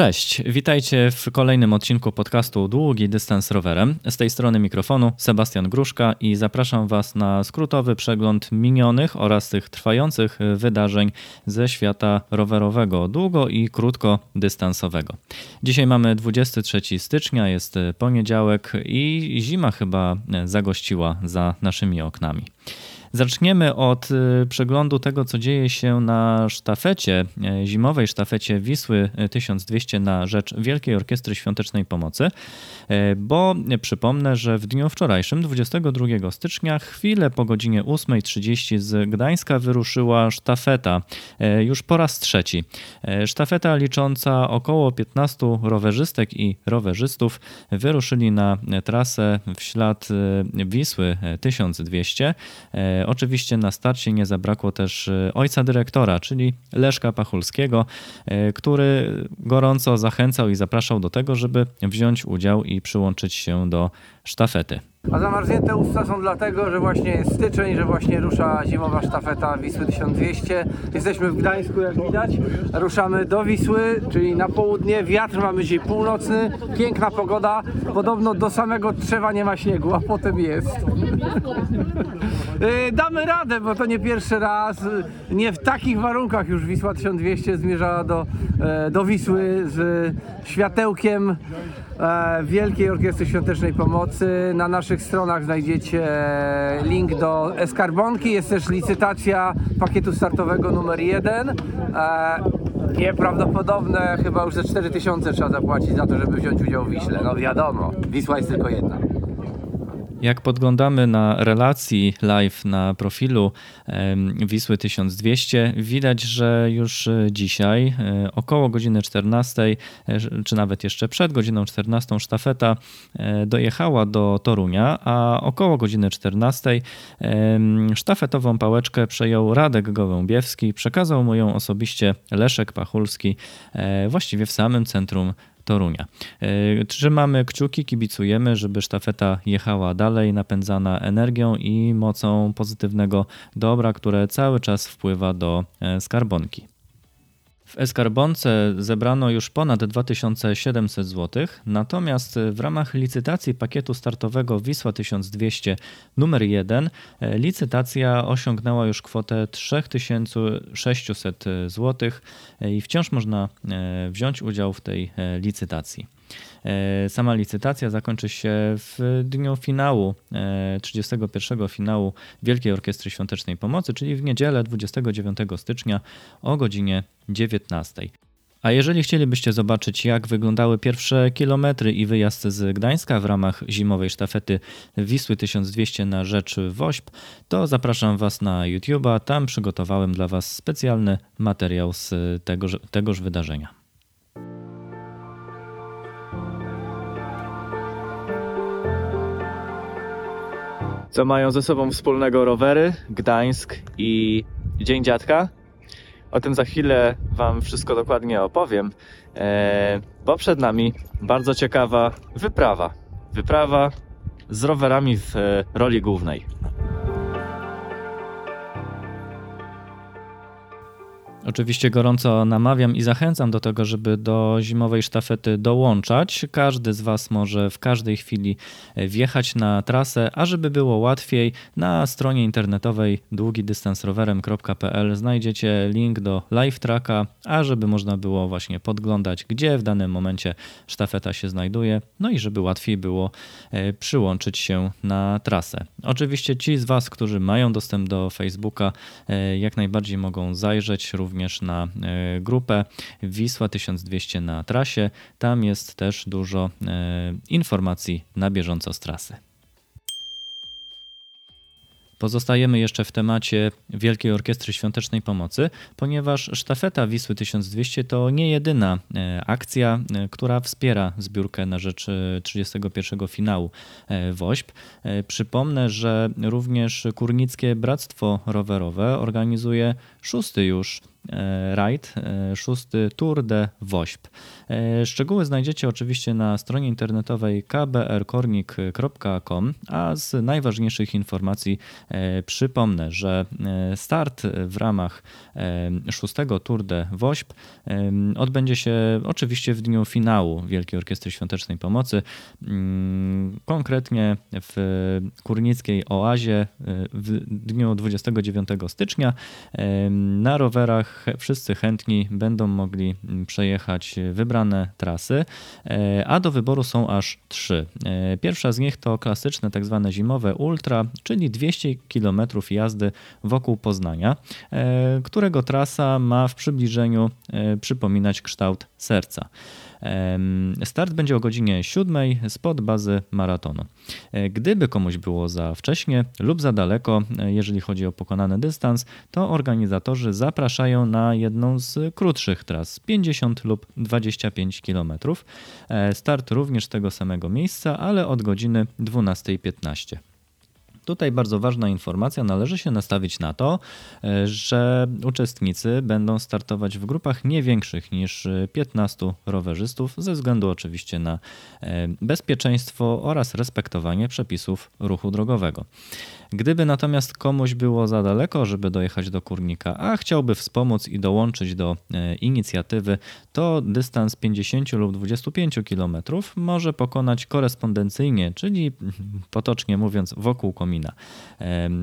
Cześć, witajcie w kolejnym odcinku podcastu Długi Dystans Rowerem. Z tej strony mikrofonu Sebastian Gruszka i zapraszam Was na skrótowy przegląd minionych oraz tych trwających wydarzeń ze świata rowerowego, długo i krótko dystansowego. Dzisiaj mamy 23 stycznia, jest poniedziałek i zima chyba zagościła za naszymi oknami. Zaczniemy od y, przeglądu tego, co dzieje się na sztafecie, y, zimowej sztafecie Wisły 1200 na rzecz Wielkiej Orkiestry Świątecznej Pomocy, y, bo przypomnę, że w dniu wczorajszym, 22 stycznia, chwilę po godzinie 8.30 z Gdańska wyruszyła sztafeta, już po raz trzeci. Sztafeta licząca około 15 rowerzystek i rowerzystów wyruszyli na trasę w ślad Wisły 1200 Oczywiście na starcie nie zabrakło też e, ojca dyrektora, czyli Leszka Pachulskiego, e, który gorąco zachęcał i zapraszał do tego, żeby wziąć udział i przyłączyć się do sztafety. A zamarznięte usta są dlatego, że właśnie jest styczeń, że właśnie rusza zimowa sztafeta Wisły 1200. Jesteśmy w Gdańsku, jak widać. Ruszamy do Wisły, czyli na południe. Wiatr mamy dzisiaj północny, piękna pogoda. Podobno do samego trzewa nie ma śniegu, a potem jest. Y, damy radę, bo to nie pierwszy raz. Nie w takich warunkach już Wisła 1200 zmierzała do, e, do Wisły z światełkiem Wielkiej Orkiestry Świątecznej Pomocy. Na naszych stronach znajdziecie link do Eskarbonki. Jest też licytacja pakietu startowego numer 1. E, nieprawdopodobne, chyba już ze 4000 trzeba zapłacić za to, żeby wziąć udział w Wiśle. No wiadomo, Wisła jest tylko jedna. Jak podglądamy na relacji live na profilu Wisły 1200, widać, że już e, dzisiaj e, około godziny 14, e, czy nawet jeszcze przed godziną 14 sztafeta dojechała do Torunia, a około godziny 14 sztafetową pałeczkę przejął Radek Gołębiewski, przekazał mu ją osobiście Leszek Pachulski właściwie w samym centrum Torunia. E, trzymamy kciuki, kibicujemy, żeby sztafeta jechała dalej, napędzana energią i mocą pozytywnego dobra, które cały czas wpływa do e, skarbonki. W Eskarbonce zebrano już ponad 2700 zł, natomiast w ramach licytacji pakietu startowego Wisła 1200 numer 1 e, licytacja osiągnęła już kwotę 3600 zł i wciąż można wziąć udział w tej licytacji. E, sama licytacja zakończy się w dniu finału, 31 e, finału Wielkiej Orkiestry Świątecznej Pomocy, czyli w niedzielę 29 stycznia o godzinie 19. A jeżeli chcielibyście zobaczyć, jak wyglądały pierwsze kilometry i wyjazd z Gdańska w ramach zimowej sztafety Wisły 1200 na rzecz WOŚP, to zapraszam Was na YouTube'a. Tam przygotowałem dla Was specjalny materiał z tegoż, tegoż wydarzenia. Co mają ze sobą wspólnego rowery, Gdańsk i Dzień Dziadka? O tym za chwilę Wam wszystko dokładnie opowiem, e, bo przed nami bardzo ciekawa wyprawa. Wyprawa z rowerami w e, roli głównej. Oczywiście gorąco namawiam i zachęcam do tego, żeby do zimowej sztafety dołączać. Każdy z Was może w każdej chwili wjechać na trasę, a żeby było łatwiej, na stronie internetowej długidystansrowerem.pl znajdziecie link do live tracka, a żeby można było właśnie podglądać, gdzie w danym momencie sztafeta się znajduje, no i żeby łatwiej było e, przyłączyć się na trasę. Oczywiście ci z Was, którzy mają dostęp do Facebooka, e, jak najbardziej mogą zajrzeć również również na e, grupę Wisła 1200 na trasie. Tam jest też dużo e, informacji na bieżąco z trasy. Pozostajemy jeszcze w temacie Wielkiej Orkiestry Świątecznej Pomocy, ponieważ sztafeta Wisły 1200 to nie jedyna e, akcja, która wspiera zbiórkę na rzecz 31 e, finału WOŚP. Przypomnę, że również Kurnickie Bractwo Rowerowe organizuje szósty już rajd, szósty Tour de Wośp. Szczegóły znajdziecie oczywiście na stronie internetowej kbrkornik.com, a z najważniejszych informacji przypomnę, że start w ramach szóstego Tour de Wośp odbędzie się oczywiście w dniu finału Wielkiej Orkiestry Świątecznej Pomocy, mm, konkretnie w Kurnickiej Oazie w dniu 29 stycznia. Na rowerach wszyscy chętni będą mogli przejechać wybrane trasy, e, a do wyboru są aż trzy. E, pierwsza z nich to klasyczne tak zwane zimowe ultra, czyli 200 km jazdy wokół Poznania, e, którego trasa ma w przybliżeniu przypominać kształt serca. Start będzie o godzinie 7 spod bazy maratonu. E, gdyby komuś było za wcześnie lub za daleko, e, jeżeli chodzi o pokonany dystans, to organizatorzy zapraszają na jedną z krótszych tras 50 lub 25 km. E, start również z tego samego miejsca, ale od godziny 12.15. Tutaj bardzo ważna informacja, należy się nastawić na to, e, że uczestnicy będą startować w grupach nie większych niż 15 rowerzystów, ze względu oczywiście na e, bezpieczeństwo oraz respektowanie przepisów ruchu drogowego. Gdyby natomiast komuś było za daleko, żeby dojechać do kurnika, a chciałby wspomóc i dołączyć do e, inicjatywy, to dystans 50 lub 25 km może pokonać korespondencyjnie, czyli potocznie mówiąc wokół komina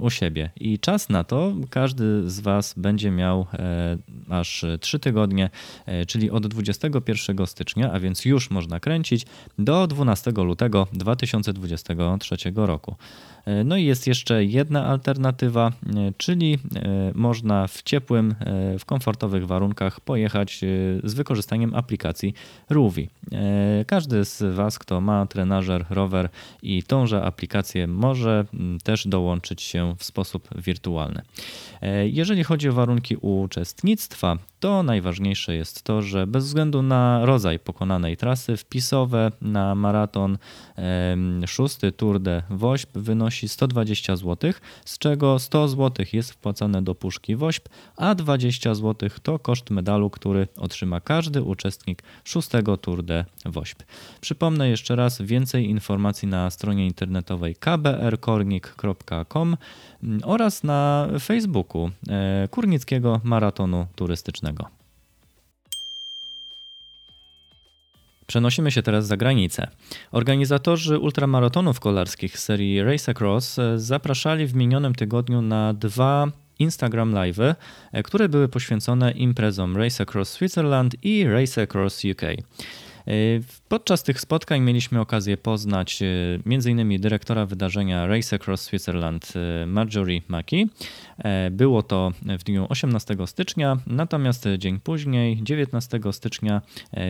u siebie. I czas na to każdy z Was będzie miał e, aż 3 tygodnie, e, czyli od 21 stycznia, a więc już można kręcić, do 12 lutego 2023 roku. E, no i jest jeszcze jedna alternatywa, czyli można w ciepłym, w komfortowych warunkach pojechać z wykorzystaniem aplikacji Ruvi. Każdy z Was, kto ma trenażer, rower i tąże aplikację, może też dołączyć się w sposób wirtualny. Jeżeli chodzi o warunki uczestnictwa, to najważniejsze jest to, że bez względu na rodzaj pokonanej trasy, wpisowe na maraton szósty Tour de Wośp wynosi 120 zł, z czego 100 zł jest wpłacane do puszki Wośp, a 20 zł to koszt medalu, który otrzyma każdy uczestnik szóstego Tour de Wośp. Przypomnę jeszcze raz więcej informacji na stronie internetowej kbrkornik.com oraz na Facebooku e, Kurnickiego Maratonu Turystycznego. Przenosimy się teraz za granicę. Organizatorzy ultramaratonów kolarskich serii Race Across e, zapraszali w minionym tygodniu na dwa Instagram Live, e, które były poświęcone imprezom Race Across Switzerland i Race Across UK. E, podczas tych spotkań mieliśmy okazję poznać e, m.in. dyrektora wydarzenia Race Across Switzerland e, Marjorie Maki. Było to w dniu 18 stycznia, natomiast dzień później, 19 stycznia,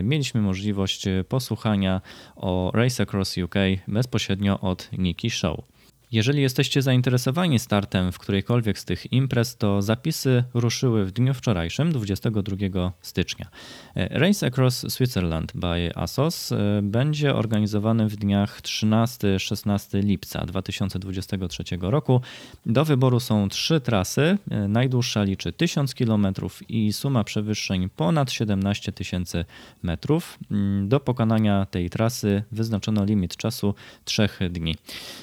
mieliśmy możliwość posłuchania o Race Across UK bezpośrednio od Nikki Show. Jeżeli jesteście zainteresowani startem w którejkolwiek z tych imprez, to zapisy ruszyły w dniu wczorajszym, 22 stycznia. Race Across Switzerland by ASOS e, będzie organizowany w dniach 13-16 lipca 2023 roku. Do wyboru są trzy trasy. E, najdłuższa liczy 1000 km i suma przewyższeń ponad 17 tysięcy metrów. Mm, do pokonania tej trasy wyznaczono limit czasu 3 dni.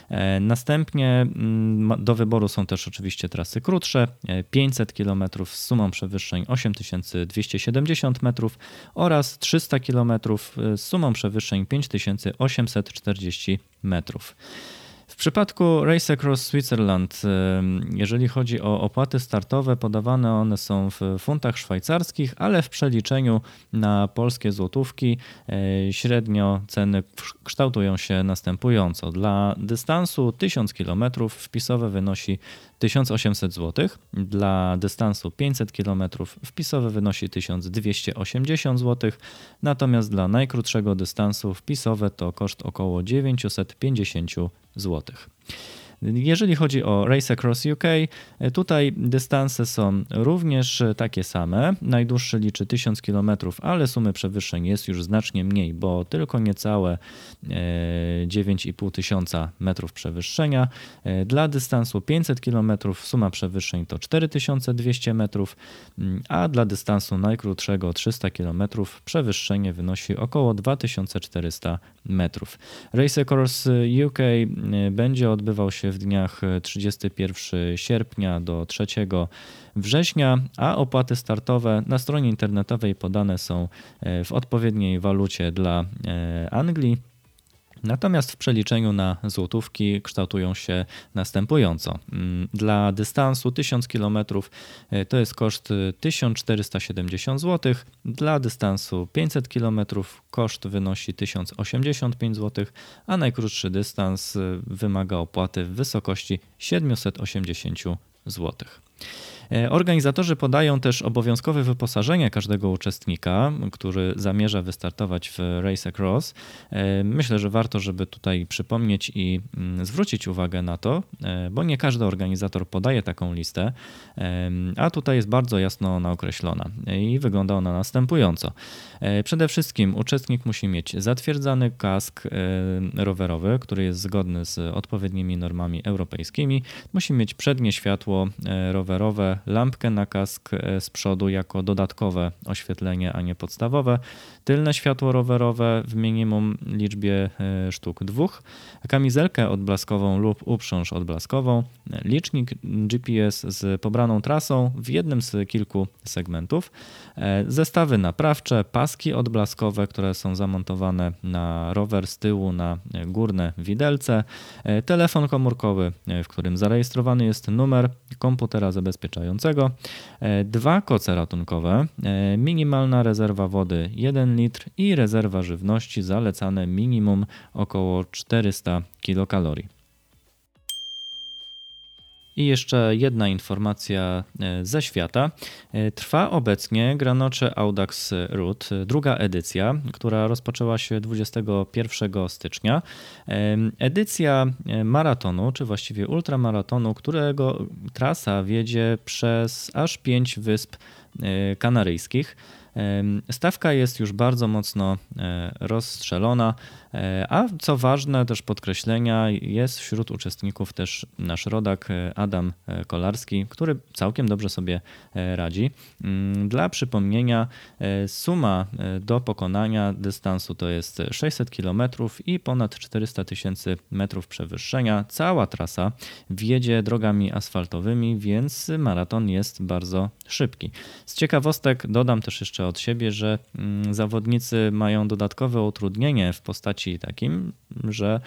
E, następnie Następnie mm, do wyboru są też oczywiście trasy krótsze, 500 km z sumą przewyższeń 8270 metrów oraz 300 km z sumą przewyższeń 5840 metrów. W przypadku Race Across Switzerland, jeżeli chodzi o opłaty startowe, podawane one są w funtach szwajcarskich, ale w przeliczeniu na polskie złotówki e, średnio ceny kształtują się następująco. Dla dystansu 1000 km wpisowe wynosi 1800 zł, dla dystansu 500 km wpisowe wynosi 1280 zł, natomiast dla najkrótszego dystansu wpisowe to koszt około 950 zł złotych. Jeżeli chodzi o Race Across UK, tutaj dystanse są również takie same. Najdłuższy liczy 1000 km, ale sumy przewyższeń jest już znacznie mniej, bo tylko niecałe 9,5 tysiąca metrów przewyższenia. Dla dystansu 500 km suma przewyższeń to 4200 metrów, a dla dystansu najkrótszego 300 km przewyższenie wynosi około 2400 metrów. Race Across UK będzie odbywał się w dniach 31 sierpnia do 3 września, a opłaty startowe na stronie internetowej podane są w odpowiedniej walucie dla Anglii. Natomiast w przeliczeniu na złotówki kształtują się następująco. Mm, dla dystansu 1000 km e, to jest koszt 1470 zł, dla dystansu 500 km koszt wynosi 1085 zł, a najkrótszy dystans e, wymaga opłaty w wysokości 780 zł. E, organizatorzy podają też obowiązkowe wyposażenie każdego uczestnika, który zamierza wystartować w Race Across. E, myślę, że warto, żeby tutaj przypomnieć i mm, zwrócić uwagę na to, e, bo nie każdy organizator podaje taką listę, a tutaj jest bardzo jasno ona określona i wygląda ona następująco. Przede wszystkim uczestnik musi mieć zatwierdzany kask rowerowy, który jest zgodny z odpowiednimi normami europejskimi. Musi mieć przednie światło rowerowe lampkę na kask e, z przodu jako dodatkowe oświetlenie, a nie podstawowe, tylne światło rowerowe w minimum liczbie e, sztuk dwóch, kamizelkę odblaskową lub uprząż odblaskową, licznik GPS z pobraną trasą w jednym z kilku segmentów, e, zestawy naprawcze, paski odblaskowe, które są zamontowane na rower z tyłu na górne widelce, telefon komórkowy, w którym zarejestrowany jest numer komputera zabezpieczającego E, dwa koce ratunkowe, e, minimalna rezerwa wody 1 litr i rezerwa żywności zalecane minimum około 400 kilokalorii. I jeszcze jedna informacja e, ze świata. E, trwa obecnie Granocze Audax Route, druga edycja, która rozpoczęła się 21 stycznia. E, edycja maratonu, czy właściwie ultramaratonu, którego trasa wiedzie przez aż pięć wysp kanaryjskich. Stawka jest już bardzo mocno e, rozstrzelona, e, a co ważne, też podkreślenia, jest wśród uczestników też nasz rodak e, Adam Kolarski, który całkiem dobrze sobie radzi. Mm, dla przypomnienia, suma do pokonania dystansu to jest 600 km i ponad 400 tysięcy metrów przewyższenia. Cała trasa wjedzie drogami asfaltowymi, więc maraton jest bardzo szybki. Z ciekawostek dodam też jeszcze od siebie, że mm, zawodnicy mają dodatkowe utrudnienie w postaci takim, że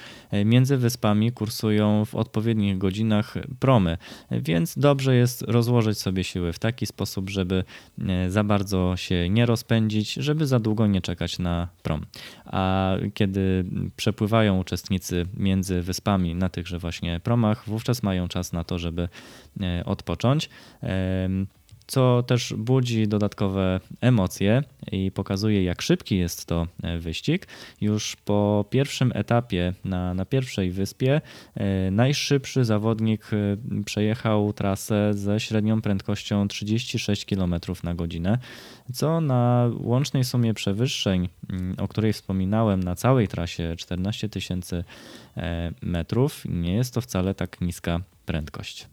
między wyspami kursują w odpowiednich godzinach promy, więc dobrze jest rozłożyć sobie siły w taki sposób, żeby e, za bardzo się nie rozpędzić, żeby za długo nie czekać na prom. A kiedy przepływają uczestnicy między wyspami na tychże właśnie promach, wówczas mają czas na to, żeby e, odpocząć co też budzi dodatkowe emocje i pokazuje, jak szybki jest to e, wyścig. Już po pierwszym etapie na, na pierwszej wyspie e, najszybszy zawodnik e, przejechał trasę ze średnią prędkością 36 km na godzinę, co na łącznej sumie przewyższeń, mm, o której wspominałem na całej trasie 14 tysięcy metrów, nie jest to wcale tak niska prędkość.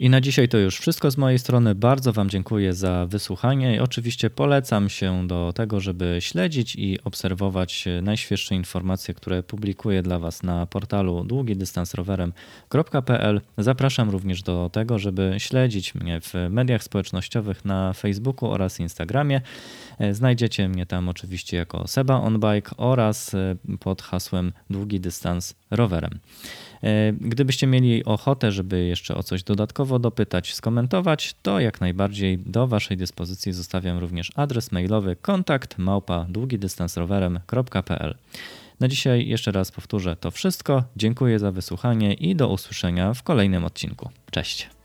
I na dzisiaj to już wszystko z mojej strony. Bardzo Wam dziękuję za wysłuchanie i oczywiście polecam się do tego, żeby śledzić i obserwować najświeższe informacje, które publikuję dla Was na portalu długidystansrowerem.pl. Zapraszam również do tego, żeby śledzić mnie w mediach społecznościowych na Facebooku oraz Instagramie. Znajdziecie mnie tam oczywiście jako Seba on Bike oraz pod hasłem Długi Dystans Rowerem. Gdybyście mieli ochotę, żeby jeszcze o coś dodatkowo dopytać, skomentować, to jak najbardziej do Waszej dyspozycji zostawiam również adres mailowy kontakt małpa długidystansrowerem.pl. Na dzisiaj jeszcze raz powtórzę to wszystko. Dziękuję za wysłuchanie i do usłyszenia w kolejnym odcinku. Cześć.